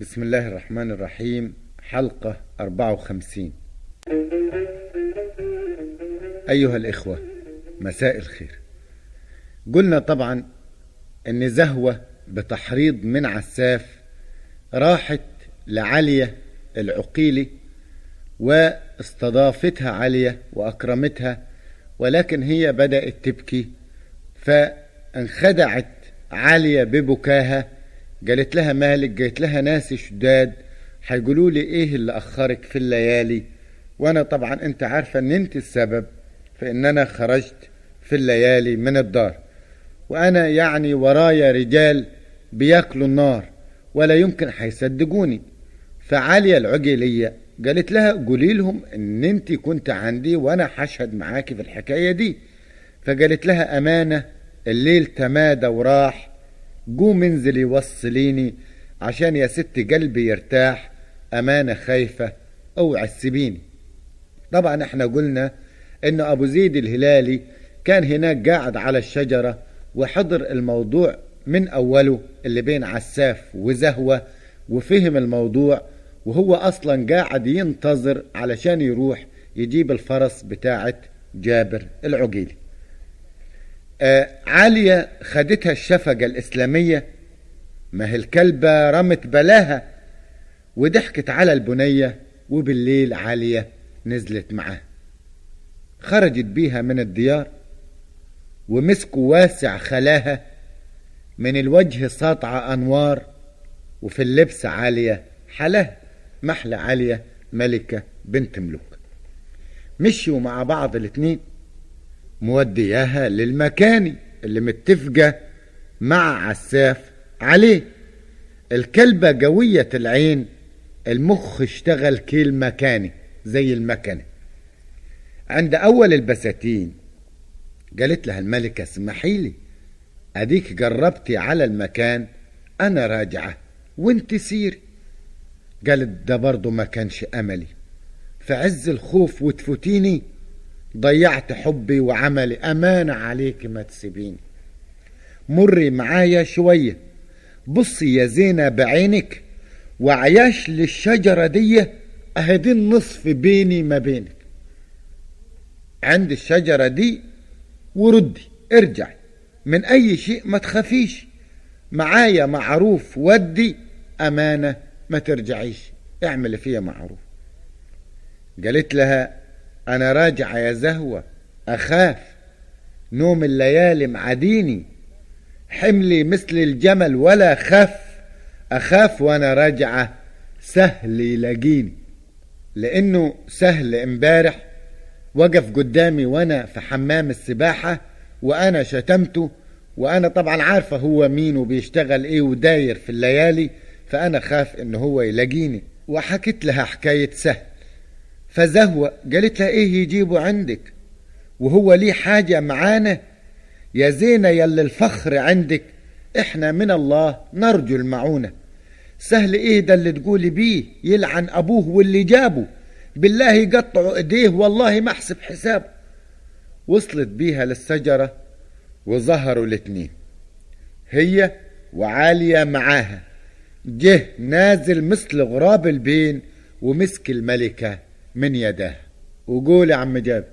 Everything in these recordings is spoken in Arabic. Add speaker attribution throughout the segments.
Speaker 1: بسم الله الرحمن الرحيم حلقة 54 أيها الإخوة مساء الخير قلنا طبعا أن زهوة بتحريض من عساف راحت لعلية العقيلي واستضافتها علية وأكرمتها ولكن هي بدأت تبكي فانخدعت عالية ببكاها قالت لها مالك قالت لها ناس شداد. هيقولوا لي إيه اللي أخرك في الليالي؟ وأنا طبعا أنت عارفة إن أنت السبب في إن أنا خرجت في الليالي من الدار. وأنا يعني ورايا رجال بياكلوا النار ولا يمكن هيصدقوني فعالية العجلية قالت لها قولي لهم إن أنت كنت عندي وأنا هشهد معاكي في الحكاية دي. فقالت لها أمانة الليل تمادى وراح قوم انزلي وصليني عشان يا ست قلبي يرتاح امانة خايفة أوعى تسيبيني. طبعا إحنا قلنا إن أبو زيد الهلالي كان هناك قاعد على الشجرة وحضر الموضوع من أوله اللي بين عساف وزهوة وفهم الموضوع وهو أصلا قاعد ينتظر علشان يروح يجيب الفرس بتاعت جابر العقيلي. عالية خدتها الشفقة الإسلامية. ما هي الكلبة رمت بلاها وضحكت على البنية وبالليل عالية نزلت معاه. خرجت بيها من الديار ومسكوا واسع خلاها من الوجه ساطعة أنوار وفي اللبس عالية حلاها محلى عالية ملكة بنت ملوك. مشوا مع بعض الاتنين مودياها للمكاني اللي متفقة مع عساف عليه. الكلبة قوية العين المخ اشتغل كيل مكاني زي المكنة. عند أول البساتين قالت لها الملكة اسمحي لي أديك جربتي على المكان أنا راجعة وأنت سيري قالت ده برضه ما كانش أملي في عز الخوف وتفوتيني. ضيعت حبي وعملي. أمانة عليك ما تسيبيني. مري معايا شوية. بصي يا زينة بعينك وعياش للشجرة دي. أهدي النصف بيني ما بينك. عند الشجرة دي وردي ارجعي. من أي شيء ما تخافيش. معايا معروف ودي. أمانة ما ترجعيش. اعمل فيها معروف. قالت لها أنا راجعة يا زهوة أخاف. نوم الليالي معديني حملي مثل الجمل ولا خف. أخاف وأنا راجعة سهل يلاقيني لأنه سهل امبارح. وقف قدامي وأنا في حمام السباحة وأنا شتمته. وأنا طبعا عارفة هو مين وبيشتغل إيه وداير في الليالي فأنا خاف إن هو يلاقيني. وحكيت لها حكاية سهل. فزهوة قالت لها إيه يجيبه عندك؟ وهو ليه حاجة معانا. يا زينة يلي الفخر عندك. إحنا من الله نرجو المعونة. سهل إيه ده اللي تقولي بيه؟ يلعن أبوه واللي جابه. بالله يقطعوا إيديه والله ما أحسب حسابه وصلت بيها للشجرة وظهروا الاتنين. هي وعالية معاها. جه نازل مثل غراب البين ومسك الملكة. من يداه وقول يا عم جابر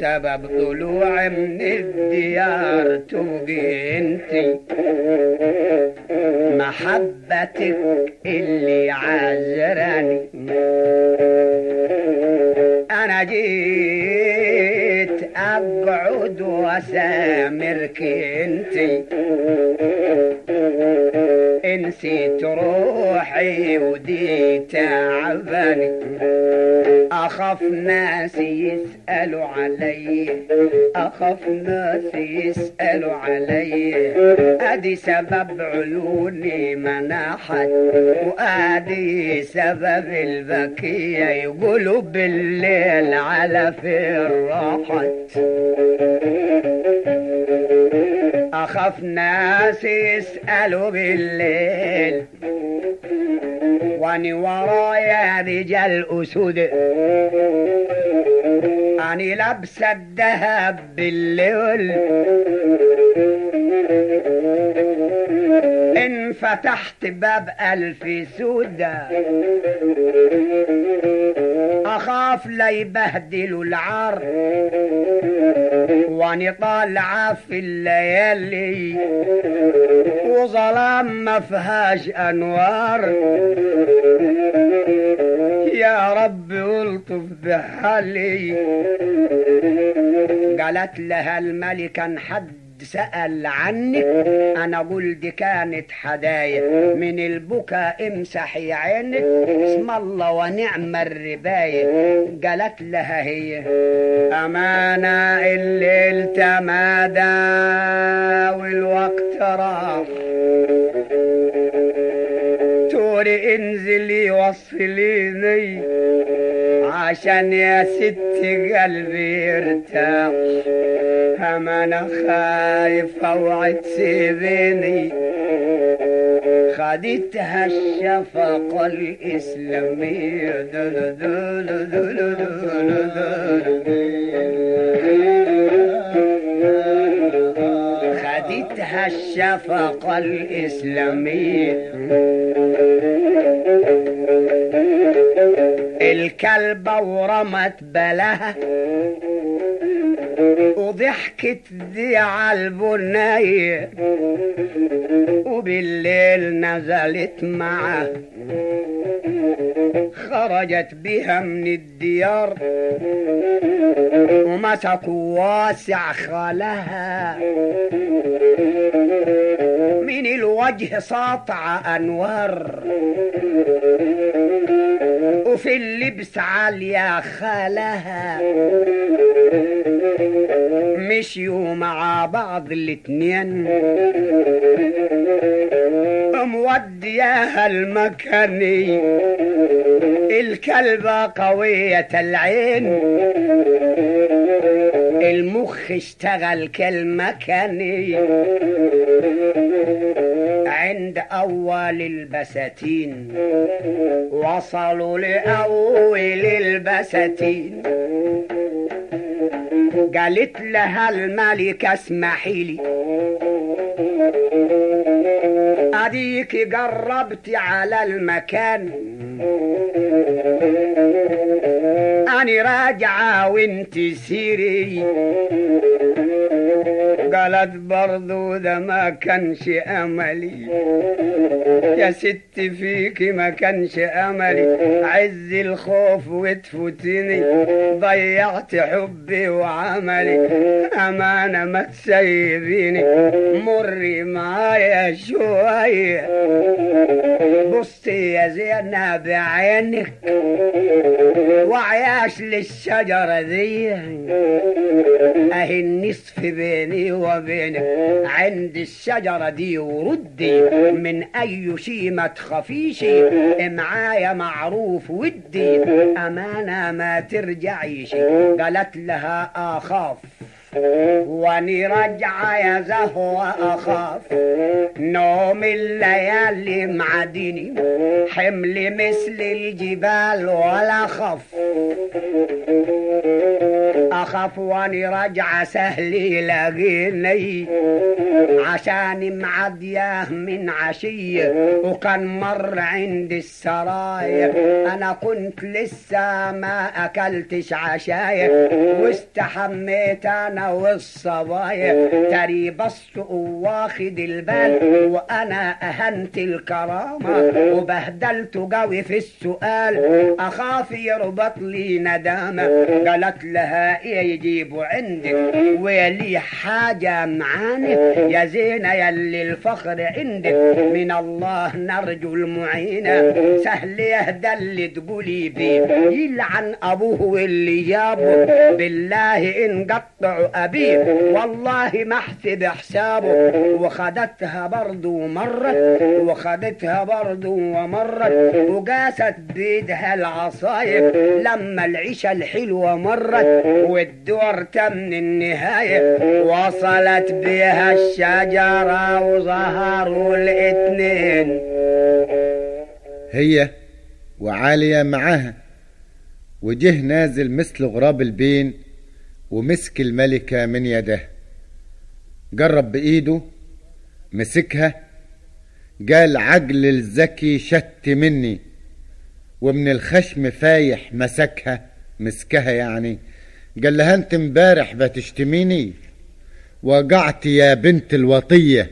Speaker 2: سبب طلوع من الديار تبقي انت. محبتك اللي عذراني أنا جيت أقعد وأسامرك انت. نسيت روحي ودي تعباني أخاف ناس يسألوا علي. أخاف ناس يسألوا علي. أدي سبب عيوني مناحت وأدي سبب البكية يقولوا بالليل على فين راحت. أخاف ناس يسألوا بالليل. وأني ورايا رجال اسود أني لابسه الذهب بالليل. فتحت باب ألف سودة أخاف لا يبهدلوا العار. واني طالعة في الليالي. وظلام ما فيهاش أنوار. يا رب ألطف بحالي. قالت لها الملكة حد سأل عنك أنا قلت كانت حدايا من البكاء امسحي عينك اسم الله ونعم الرباية قالت لها هي أمانة الليل تمادى والوقت راح. توري انزلي وصليني عشان يا ست قلبي يرتاح هم أنا خايف اوعى تسيبيني خدتها الشفقة الإسلامية دل دل دل دل دل خدتها الشفقة الإسلامية الكلبة ورمت بلها وضحكت دي على وبالليل نزلت معه خرجت بها من الديار ومسكوا واسع خالها من الوجه ساطع أنوار. وفي اللبس عالية خالها. مشيوا مع بعض الاتنين. مودياها المكاني الكلبة قوية العين. المخ اشتغل كالمكاني عند أول البساتين وصلوا لأول البساتين قالت لها الملكة اسمحي لي. أديك قربت على المكان. راجعة وانت سيري. قالت برضو ده ما كانش أملي. يا ست فيك ما كانش أملي. عز الخوف وتفوتني. ضيعت حبي وعملي. أمانة ما تسيبيني. مري معايا شوية. بصي يا زينب بعينك وعياش للشجرة دي أهي النصف بيني وبينك عند الشجرة دي وردي من أي شي ما تخافيش معايا معروف ودي. أمانة ما ترجعيش. قالت لها آخاف. واني رجع يا زهوة أخاف. نوم الليالي معدني حمل مثل الجبال ولا خف. أخاف واني رجع سهل يلاقيني عشان معدياه من عشية وكان مر عند السرايا أنا كنت لسه ما أكلتش عشايا واستحميت أنا والصبايا تري بص واخد البال وأنا أهنت الكرامة. وبهدلت قوي في السؤال. أخاف يربط لي ندامة. قالت لها إيه يجيبوا عندك؟ ولي حاجة معانا يا زينة يلي الفخر عندك. من الله نرجو المعينة. سهل يهدى اللي تقولي بيه يلعن أبوه واللي جابه. بالله إن قطعوا ابيه والله ما أحسب حسابه. وخدتها برضو مرة وخدتها برضو ومرت. وقاست بيدها العصايب لما العيشة الحلوة مرت. والدور تم النهاية وصلت بها الشجرة وظهروا الاتنين
Speaker 1: هي وعالية معاها وجه نازل مثل غراب البين ومسك الملكة من يده. جرب بإيده مسكها. قال عقل الذكي شت مني ومن الخشم فايح مسكها. مسكها يعني. قال لها أنت امبارح بتشتميني؟ وقعت يا بنت الوطية.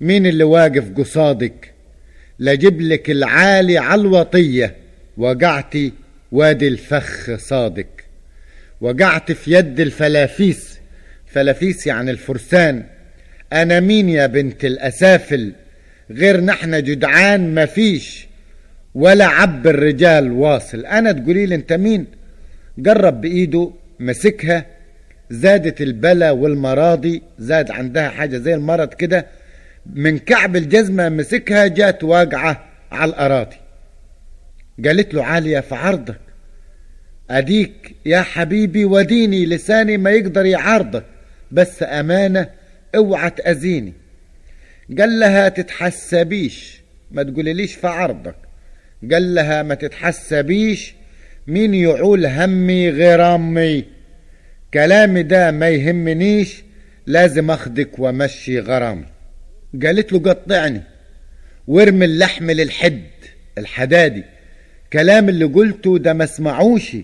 Speaker 1: مين اللي واقف قصادك؟ لجيب لك العالي على الوطية. وقعتي وادي الفخ صادق وقعت في يد الفلافيس. فلافيس يعني الفرسان. أنا مين يا بنت الأسافل؟ غير نحن جدعان مفيش ولا عب الرجال واصل. أنا تقولي لي أنت مين؟ جرب بإيده مسكها. زادت البلا والمراضي. زاد عندها حاجة زي المرض كده. من كعب الجزمة مسكها جات واقعة على الأراضي. قالت له عالية في عرضك. أديك يا حبيبي وديني لساني ما يقدر يعارضك بس أمانة اوعى تأذيني قال لها تتحسبيش ما تقوليليش في عرضك؟ قال لها ما تتحسبيش مين يعول همي غير أمي؟ كلامي ده ما يهمنيش لازم أخدك وأمشي غرامي قالت له قطعني وارمي اللحم للحد الحدادي. كلام اللي قلته ده ما اسمعوش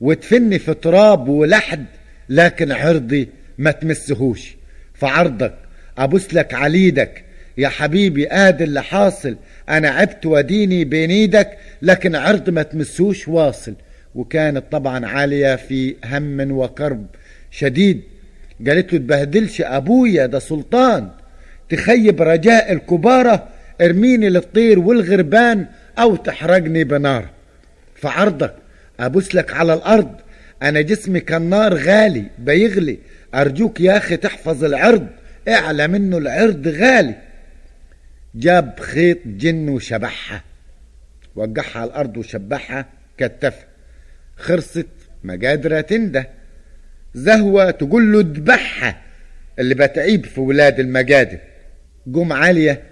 Speaker 1: وتفني في تراب ولحد لكن عرضي ما تمسهوش. فعرضك ابوس لك عليدك يا حبيبي ادي اللي حاصل أنا عبت وديني بين إيدك لكن عرض ما تمسوش واصل. وكانت طبعا عالية في هم وكرب شديد. قالت له تبهدلش أبويا ده سلطان. تخيب رجاء الكبارة ارميني للطير والغربان أو تحرقني بنار. فعرضك أبوس لك على الأرض. أنا جسمي كالنار غالي بيغلي. أرجوك يا أخي تحفظ العرض. اعلى منه العرض غالي. جاب خيط جن وشبحها. وقعها على الأرض وشبحها كتفها. خرصت ما قادرة تنده. زهوة تقول له اذبحها. اللي بتعيب في ولاد المجادب قوم عالية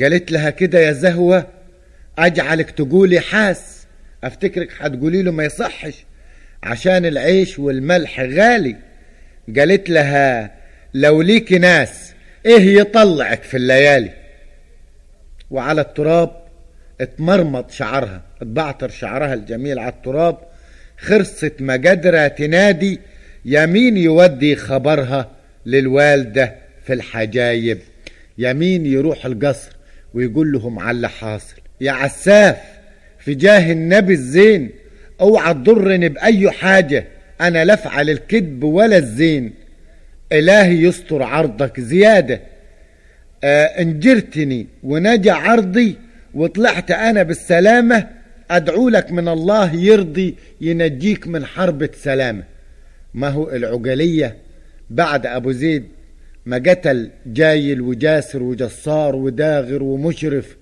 Speaker 1: قالت لها كده يا زهوة. أجعلك تقولي حاس. أفتكرك هتقولي له ما يصحش. عشان العيش والملح غالي. قالت لها لو ليكي ناس إيه يطلعك في الليالي؟ وعلى التراب اتمرمط شعرها اتبعتر شعرها الجميل على التراب. خرصت مجدرة تنادي يمين يودي خبرها للوالدة في الحجايب. يمين يروح القصر ويقول لهم على اللي حاصل. يا عساف! في جاه النبي الزين اوعى تضرني بأي حاجة أنا لا أفعل الكذب ولا الزين. إلهي يستر عرضك زيادة. آه انجرتني ونجا عرضي وطلعت أنا بالسلامة أدعو لك من الله يرضي ينجيك من حربة سلامة ما هو العجلية بعد أبو زيد ما قتل جايل وجاسر وجصار وداغر ومشرف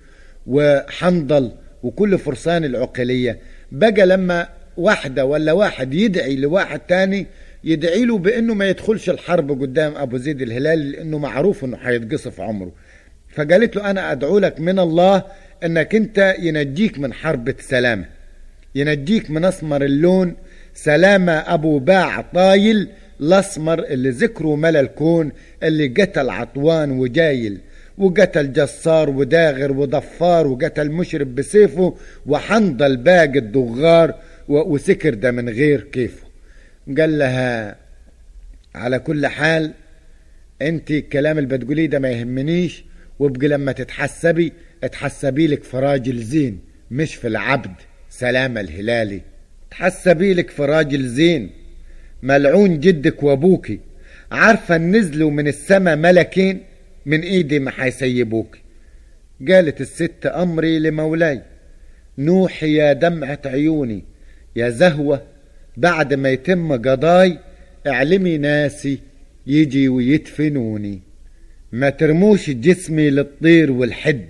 Speaker 1: وحنظل وكل فرسان العقلية. بقى لما واحدة ولا واحد يدعي لواحد تاني يدعي له بإنه ما يدخلش الحرب قدام أبو زيد الهلالي لإنه معروف إنه هيتقصف عمره. فقالت له أنا أدعو لك من الله إنك أنت ينجيك من حربة سلامة. ينجيك من أسمر اللون. سلامة أبو باع طايل. الأسمر اللي ذكره ملا الكون اللي قتل عطوان وجايل. وقتل جسار وداغر وضفار وقتل مشرب بسيفه وحنضل باقي الدغار وسكر ده من غير كيفه. قال لها على كل حال انت الكلام اللي بتقوليه ده ما يهمنيش وابقي لما تتحسبي اتحسبي لك في راجل زين مش في العبد سلامة الهلالي. تحسبي لك في راجل زين ملعون جدك وابوكي. عارفة نزلوا من السما ملكين؟ من إيدي ما حيسيبوك. قالت الست أمري لمولاي نوحي يا دمعة عيوني يا زهوة بعد ما يتم قضاي اعلمي ناسي يجي ويدفنوني. ما ترموش جسمي للطير والحد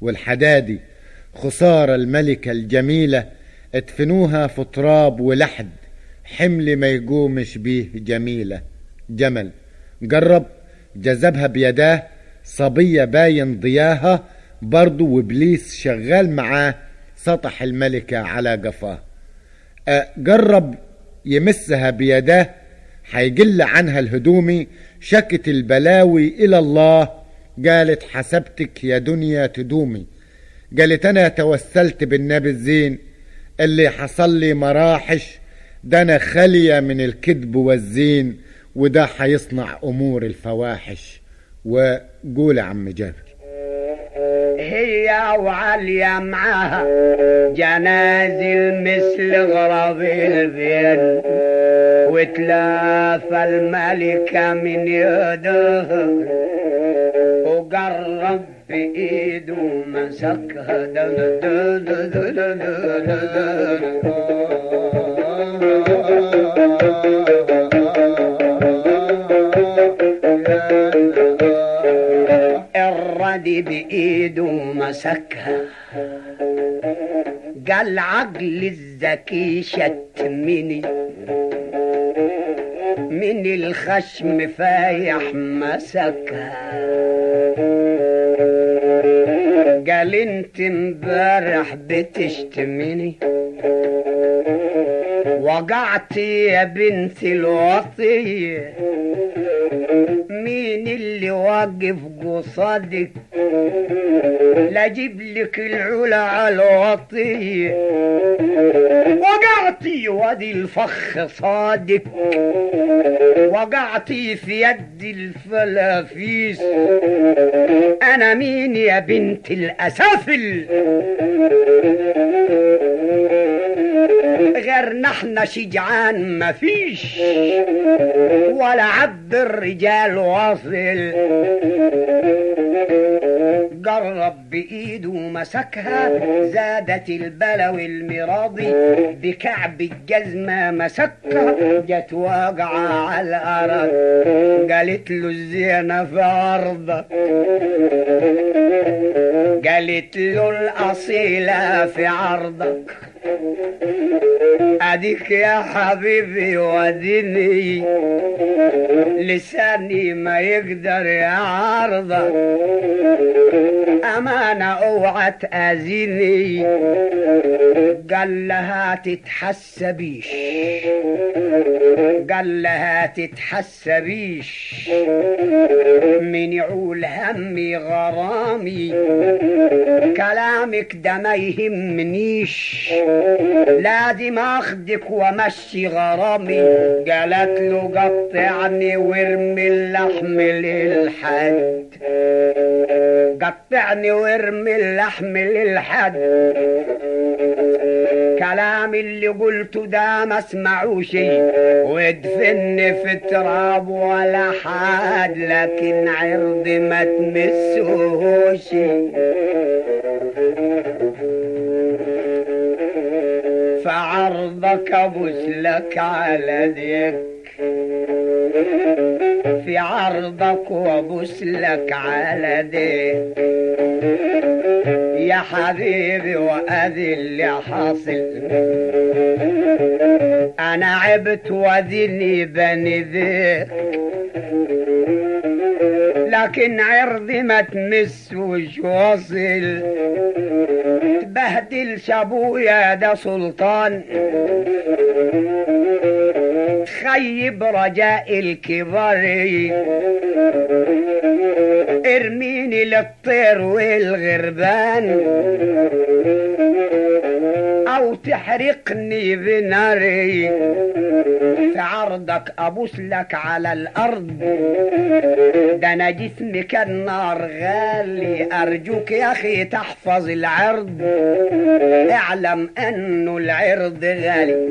Speaker 1: والحدادي خسارة الملكة الجميلة ادفنوها في تراب ولحد حمل ما يقومش بيه جميلة. جمل جرب جذبها بيداه صبية باين ضياها برضو وإبليس شغال معاه سطح الملكة على قفاه. جرب يمسها بيداه حيقل عنها الهدومي شكت البلاوي إلى الله قالت حسبتك يا دنيا تدومي. قالت أنا توسلت بالنبي الزين اللي حصل لي مراحش ده أنا خالية من الكذب والزين. وده حيصنع أمور الفواحش. وقول يا عم جابر.
Speaker 2: هي وعليا معاها جنازل مثل غراب البين وتلافى الملكة من يده وقرب بإيده مسكها. بإيده مسكها. قال عقل الذكي شتمني من الخشم فايح مسكها. قال انت امبارح بتشتمني وقعت يا بنت الوصية مين اللي واقف قصادك لا أجيب لك العلا على الوطية وقعتي وادي الفخ صادق. وقعتي في يد الفلافيس. أنا مين يا بنت الأسافل؟ غير نحن شجعان مفيش ولا عبد الرجال واصل. قرب بإيده مسكها زادت البلو المراضي بكعب الجزمة مسكها جت واقعة على الأرض. قالت له الزينة في عرضك قالت له الأصيلة في عرضك أديك يا حبيبي وديني. لساني ما يقدر يعارضك أمانة اوعى تأذيني قال لها تتحسبيش. قال لها تتحسبيش. من يعول همي غرامي. كلامك ده ما يهمنيش. لازم أخدك وأمشي غرامي. قالت له قطعني وارمي اللحم للحد. قطعني وارمي اللحم للحد. كلام اللي قلته ده ما اسمعوش وادفني في تراب ولا حد لكن عرضي ما تمسوهوش فعرضك ابوس لك على ديك في عرضك وابوس لك على ديك يا حبيبي وادي اللي حاصل. أنا عبت واديني بني ذيك لكن عرضي ما تمسوش واصل تبهدل شابويا ده سلطان. تخيب رجاء الكبار. ارميني للطير والغربان. أو تحرقني بناري. عرضك أبوس لك على الأرض. ده أنا جسمي كالنار غالي أرجوك يا أخي تحفظ العرض. اعلم انه العرض غالي.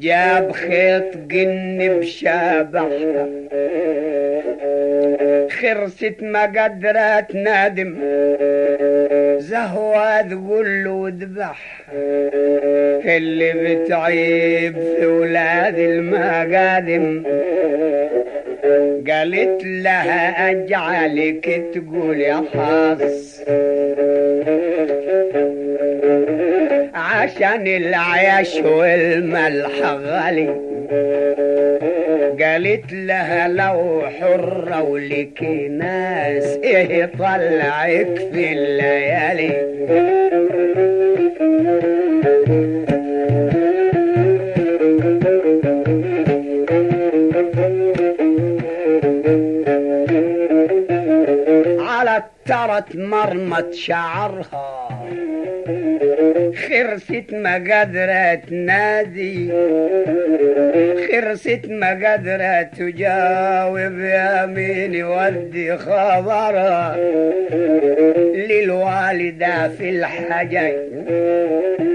Speaker 2: جاب خيط جن بشابحها خرست ما قدرت نادم. زهوة تقول له وذبح. اللي بتعيب في ولاد المقادم. قالت لها أجعلك تقول يا حظ عشان العيش والملح غالي. قالت لها لو حرة ولك ناس إيه طلعك في الليالي. على الترت مرمت شعرها. خرست ما قدرت تنادي خرست ما قدرت تجاوب يا مين ودي خبرها للوالدة في الحجج.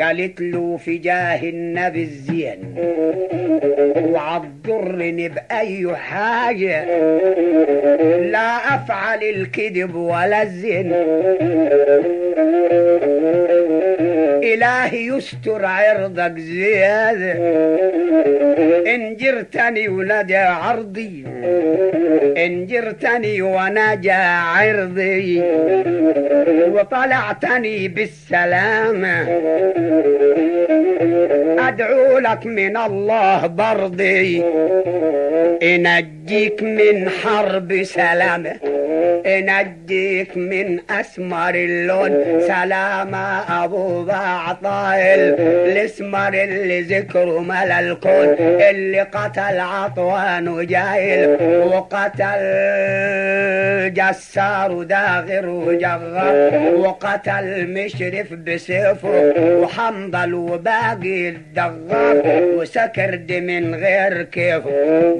Speaker 2: قالت له في جاه النبي الزين وعضرني بأي حاجة لا أفعل الكذب ولا الزين. إلهي يستر عرضك زيادة. إن جرتني ونجا عرضي. إن جرتني ونجا عرضي. وطلعتني بالسلامة. أدعو لك من الله برضي. إنجيك من حرب سلامة. إنجيك من أسمر اللون. سلامة أبو بعطائل الأسمر اللي ذكره ملا الكون. اللي قتل عطوان وجايل وقتل جسار وداغر وجغر وقتل مشرف بسيفه وحنظل وباقي الدغار. وسكرد من غير كيف.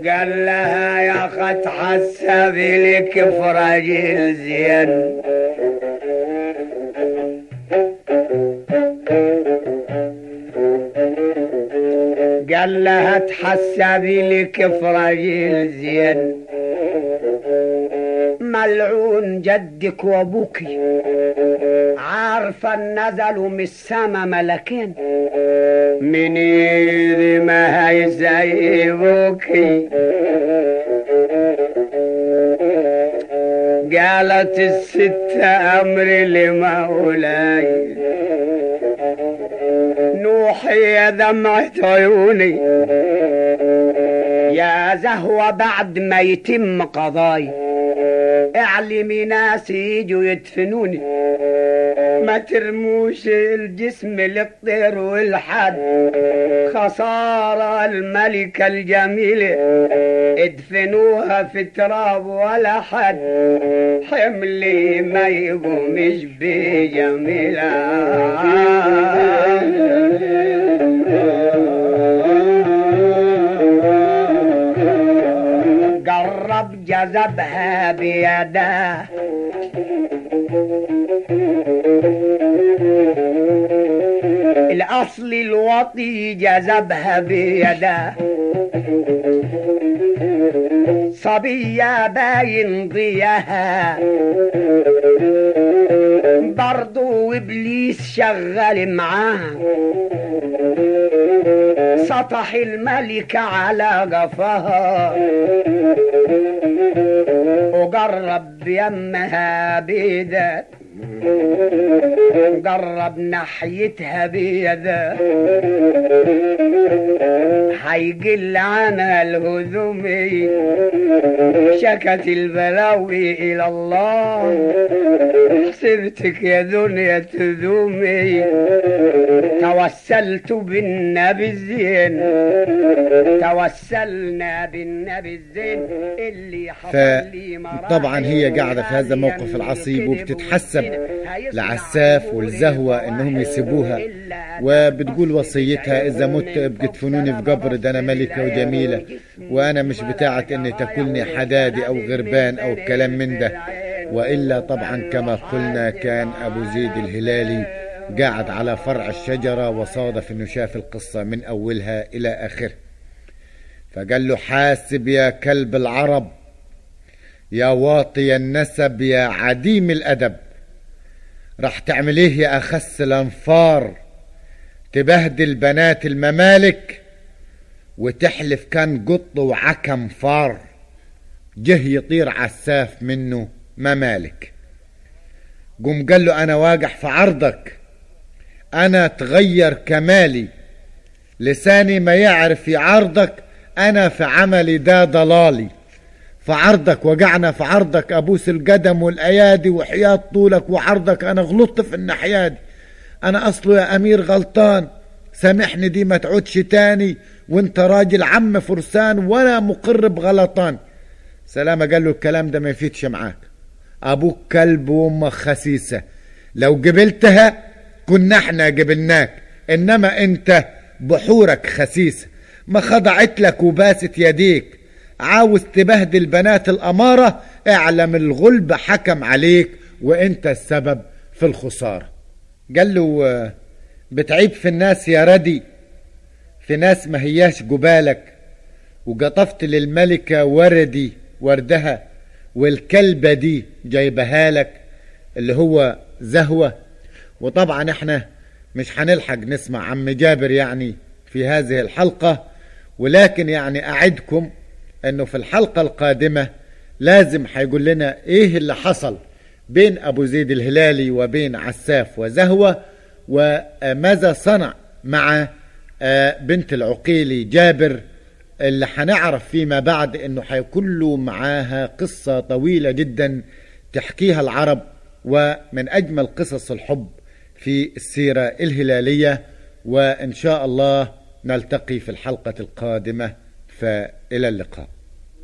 Speaker 2: قال لها يا خت حسبي لك فرجل زين قال لها تحسبي لك فرجل زين ملعون جدك وابوك عارفة نزلوا من السما ملكين. من ما هيسيبوك قالت الست امري لمولاي. نوحي يا دمعة عيوني. يا زهوة بعد ما يتم قضاي. اعلمي ناس يجوا يدفنوني. ما ترموش الجسم للطير والحد. خسارة الملكة الجميلة ادفنوها في تراب ولا حد. حملي ما يقومش بجميلة قرب جذبها بيده. الأصل الوطي جذبها بيده صبية باين ضياها. برضو إبليس شغال معاها سطح الملكة على قفاها وقرب يمها بيدك. قرب ناحيتها بيده. حيقل عنها الهذومي شكت البلاوي إلى الله. حسبتك يا دنيا تذومي توسلت بالنبي الزين. توسلنا بالنبي الزين. اللي حصل لي
Speaker 1: طبعا هي قاعدة في هذا الموقف العصيب وبتتحسب لعساف والزهوة إنهم يسيبوها وبتقول وصيتها إذا مت بتدفنوني في قبر ده أنا ملكة وجميلة وأنا مش بتاعت إني تاكلني حدادي أو غربان أو الكلام من ده. وإلا طبعا كما قلنا كان أبو زيد الهلالي قاعد على فرع الشجرة وصادف إنه شاف القصة من أولها إلى اخرها فقال له حاسب يا كلب العرب يا واطي النسب يا عديم الأدب. راح تعمل إيه يا اخس الأنفار؟ تبهدل بنات الممالك وتحلف كان قط وعكم فار. جه يطير عساف منه ممالك. قوم قال له أنا واقع في عرضك. أنا تغير كمالي. لساني ما يعرف في عرضك. أنا في عملي ده ضلالي. في عرضك وقعنا في عرضك ابوس القدم والأيادي وحياة طولك وعرضك. أنا غلطت في الناحية دي. أنا أصله يا أمير غلطان. سامحني دي ما تعودش تاني. وأنت راجل عم فرسان وأنا مقر بغلطان. سلامة قال له الكلام ده ما يفيدش معاك. أبوك كلب وأمك خسيسة. لو قبلتها كنا إحنا قبلناك. إنما أنت بحورك خسيسة. ما خضعت لك وباست يديك. عاوز تبهدل بنات الأمارة اعلم الغلب حكم عليك وانت السبب في الخسارة. قال له آه، بتعيب في الناس يا ردي في ناس ما هياش جبالك. وقطفت للملكة وردي وردها والكلبة دي جايبها لك اللي هو زهوة. وطبعا إحنا مش هنلحق نسمع عم جابر يعني في هذه الحلقة ولكن يعني أعدكم أنه في الحلقة القادمة لازم هيقول لنا إيه اللي حصل بين أبو زيد الهلالي وبين عساف وزهوة وماذا صنع مع آه، بنت العقيلي جابر اللي هنعرف فيما بعد إنه هيكون له معاها قصة طويلة جدا تحكيها العرب ومن أجمل قصص الحب في السيرة الهلالية وإن شاء الله نلتقي في الحلقة القادمة فإلى اللقاء.